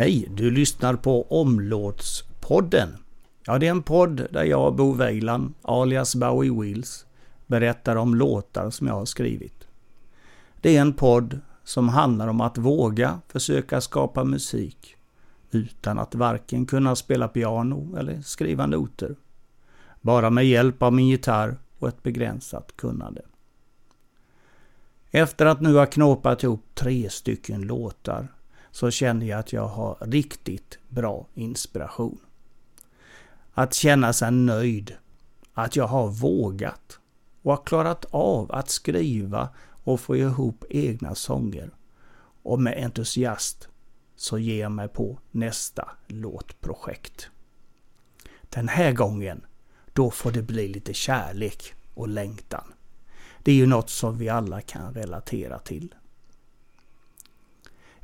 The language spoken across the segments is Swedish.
Hej, du lyssnar på Omlåtspodden. Ja, det är en podd där jag, Bo Weiland, alias Bowie Wheels, berättar om låtar som jag har skrivit. Det är en podd som handlar om att våga försöka skapa musik utan att varken kunna spela piano eller skriva noter. Bara med hjälp av min gitarr och ett begränsat kunnande. Efter att nu ha knåpat ihop tre stycken låtar så känner jag att jag har riktigt bra inspiration. Att känna sig nöjd, att jag har vågat och har klarat av att skriva och få ihop egna sånger. Och med entusiast så ger jag mig på nästa låtprojekt. Den här gången, då får det bli lite kärlek och längtan. Det är ju något som vi alla kan relatera till.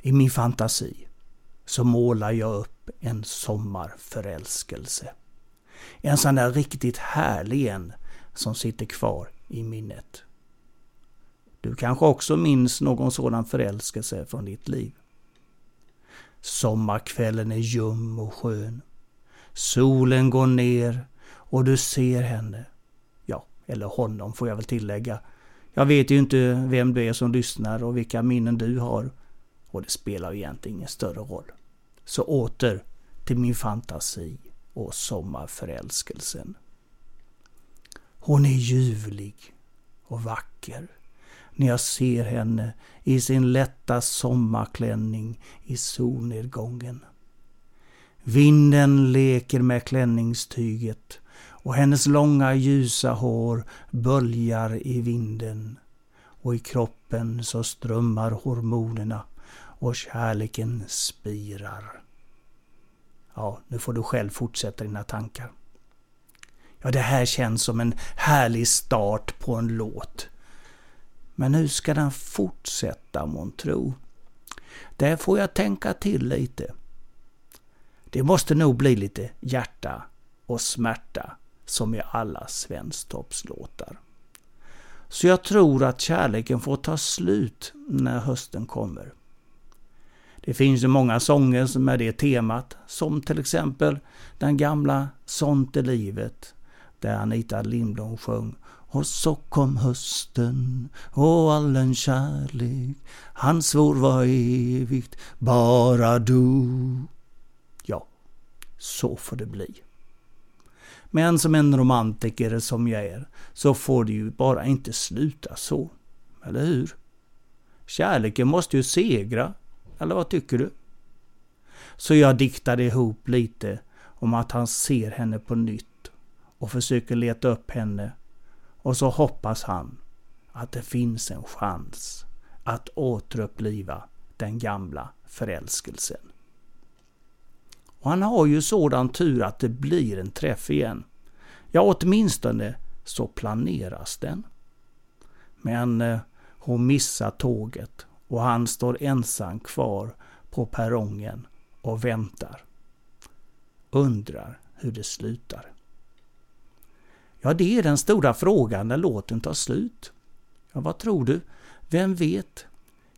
I min fantasi så målar jag upp en sommarförälskelse. En sån där riktigt härlig en som sitter kvar i minnet. Du kanske också minns någon sådan förälskelse från ditt liv. Sommarkvällen är ljum och skön. Solen går ner och du ser henne. Ja, eller honom får jag väl tillägga. Jag vet ju inte vem du är som lyssnar och vilka minnen du har. Och det spelar egentligen ingen större roll. Så åter till min fantasi och sommarförälskelsen. Hon är ljuvlig och vacker när jag ser henne i sin lätta sommarklänning i solnedgången. Vinden leker med klänningstyget och hennes långa ljusa hår böljar i vinden och i kroppen så strömmar hormonerna och kärleken spirar. Ja, nu får du själv fortsätta dina tankar. Ja, det här känns som en härlig start på en låt. Men hur ska den fortsätta månntro? Där får jag tänka till lite. Det måste nog bli lite hjärta och smärta som i alla svensktoppslåtar. Så jag tror att kärleken får ta slut när hösten kommer. Det finns ju många sånger som är det temat, som till exempel den gamla Sånt är livet, där Anita Lindblom sjöng och så kom hösten och all en kärlek han svor var evigt, bara du. Ja, så får det bli. Men som en romantiker som jag är, så får det ju bara inte sluta så. Eller hur? Kärleken måste ju segra eller vad tycker du? Så jag diktade ihop lite om att han ser henne på nytt och försöker leta upp henne. Och så hoppas han att det finns en chans att återuppliva den gamla förälskelsen. Och han har ju sådan tur att det blir en träff igen. Ja, åtminstone så planeras den. Men eh, hon missar tåget och han står ensam kvar på perrongen och väntar. Undrar hur det slutar. Ja, det är den stora frågan när låten tar slut. Ja, vad tror du? Vem vet?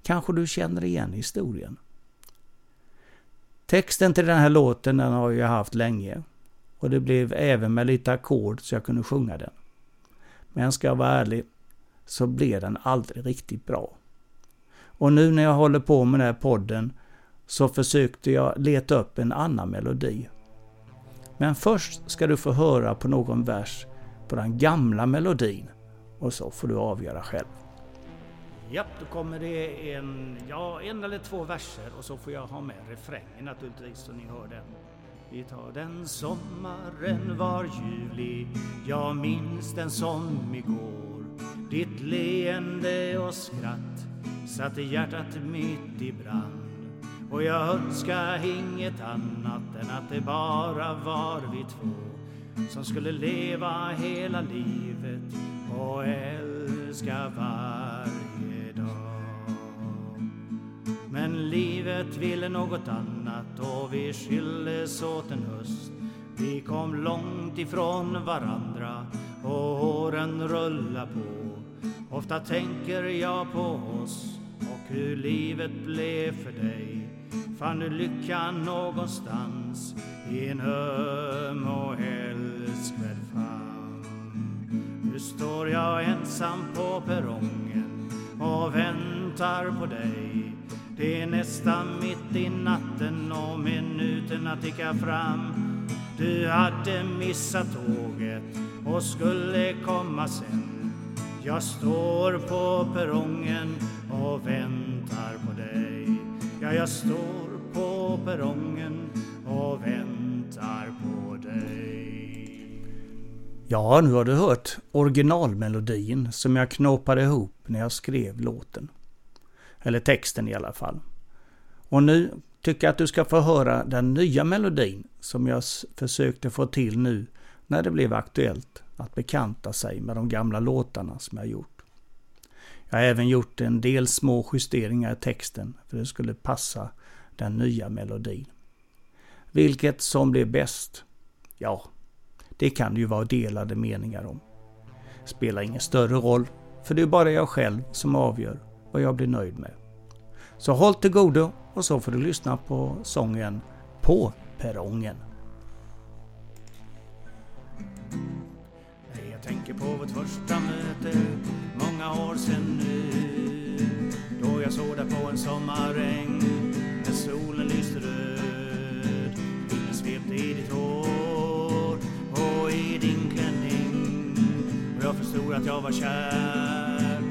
Kanske du känner igen historien? Texten till den här låten den har jag haft länge. Och det blev även med lite ackord så jag kunde sjunga den. Men ska jag vara ärlig så blev den aldrig riktigt bra. Och nu när jag håller på med den här podden så försökte jag leta upp en annan melodi. Men först ska du få höra på någon vers på den gamla melodin och så får du avgöra själv. Japp, då kommer det en, ja, en eller två verser och så får jag ha med refrängen naturligtvis så ni hör den. Vi tar den sommaren var ljuvlig, jag minns den som igår. Ditt leende och skratt satte hjärtat mitt i brand och jag önskar inget annat än att det bara var vi två som skulle leva hela livet och älska varje dag. Men livet ville något annat och vi skildes åt en höst. Vi kom långt ifrån varandra och åren rullar på. Ofta tänker jag på oss hur livet blev för dig. fann du lyckan någonstans i en öm och älskvärd famn. Nu står jag ensam på perrongen och väntar på dig. Det är nästan mitt i natten och minuterna tickar fram. Du hade missat tåget och skulle komma sen. Jag står på perrongen och väntar på dig. Ja, jag står på perrongen och väntar på dig. Ja, nu har du hört originalmelodin som jag knåpade ihop när jag skrev låten. Eller texten i alla fall. Och nu tycker jag att du ska få höra den nya melodin som jag försökte få till nu när det blev aktuellt att bekanta sig med de gamla låtarna som jag gjort. Jag har även gjort en del små justeringar i texten för att det skulle passa den nya melodin. Vilket som blev bäst? Ja, det kan det ju vara delade meningar om. Spelar ingen större roll, för det är bara jag själv som avgör vad jag blir nöjd med. Så håll till godo och så får du lyssna på sången På perrongen. Jag tänker på vårt första möte många år sen nu. Då jag såg dig på en sommaräng när solen lyste röd. Vinden svepte i ditt hår och i din klänning. Och jag förstod att jag var kär,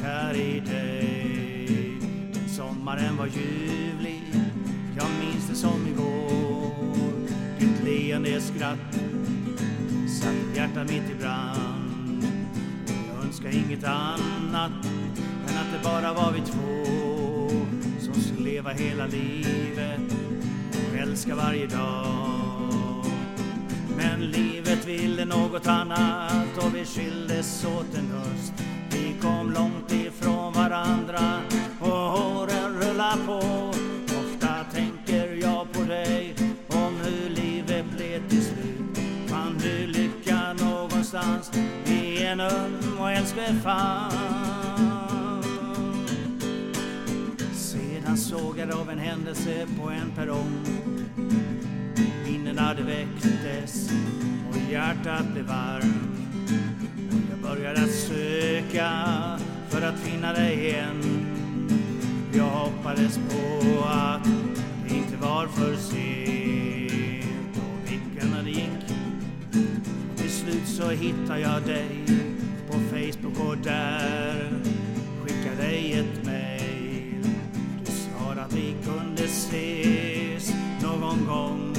kär i dig. Den sommaren var ljuvlig, jag minns det som igår. Ditt leende skratt hjärta hjärtat mitt i brand. Jag önskar inget annat än att det bara var vi två som skulle leva hela livet och älska varje dag. Men livet ville något annat och vi skildes åt en höst. Vi kom långt ifrån varandra och åren rullar på. En öm och älskvärd famn? Sedan såg jag av en händelse på en perrong. Minnena det väcktes och hjärtat blev varmt. Jag började att söka för att finna dig igen. Jag hoppades på att det inte var för sent. Slut så hittar jag dig på Facebook och där skickar dig ett mail. Du sa att vi kunde ses någon gång.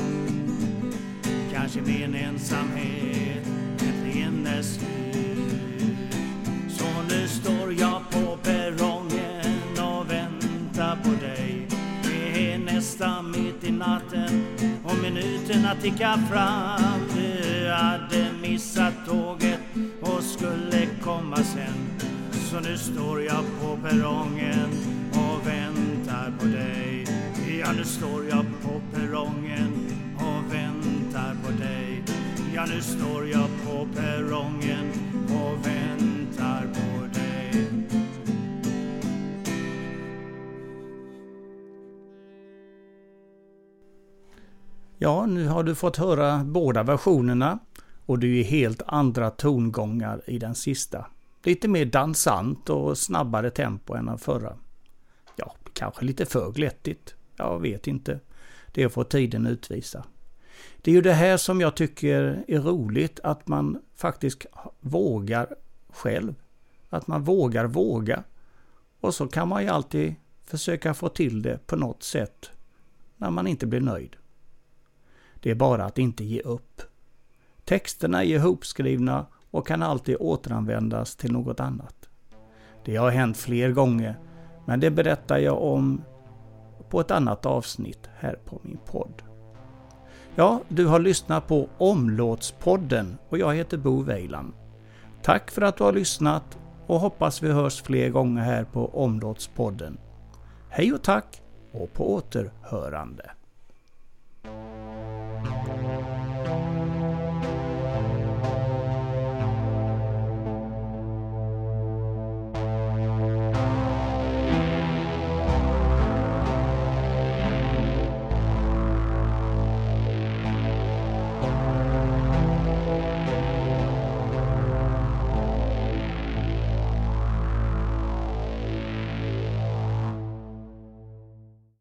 Kanske med en ensamhet äntligen är slut. Så nu står jag på perrongen och väntar på dig. Det är nästan mitt i natten och minuterna tickar fram. Du hade missat tåget och skulle komma sen. Så nu står jag på perrongen och väntar på dig. Ja, nu står jag på perrongen och väntar på dig. Ja, nu står jag på perrongen och väntar på dig. Ja, nu har du fått höra båda versionerna och det är ju helt andra tongångar i den sista. Lite mer dansant och snabbare tempo än den förra. Ja, kanske lite för glättigt. Jag vet inte. Det får tiden utvisa. Det är ju det här som jag tycker är roligt, att man faktiskt vågar själv. Att man vågar våga. Och så kan man ju alltid försöka få till det på något sätt när man inte blir nöjd. Det är bara att inte ge upp. Texterna är ihopskrivna och kan alltid återanvändas till något annat. Det har hänt fler gånger, men det berättar jag om på ett annat avsnitt här på min podd. Ja, du har lyssnat på Omlåtspodden och jag heter Bo Weiland. Tack för att du har lyssnat och hoppas vi hörs fler gånger här på Omlåtspodden. Hej och tack och på återhörande.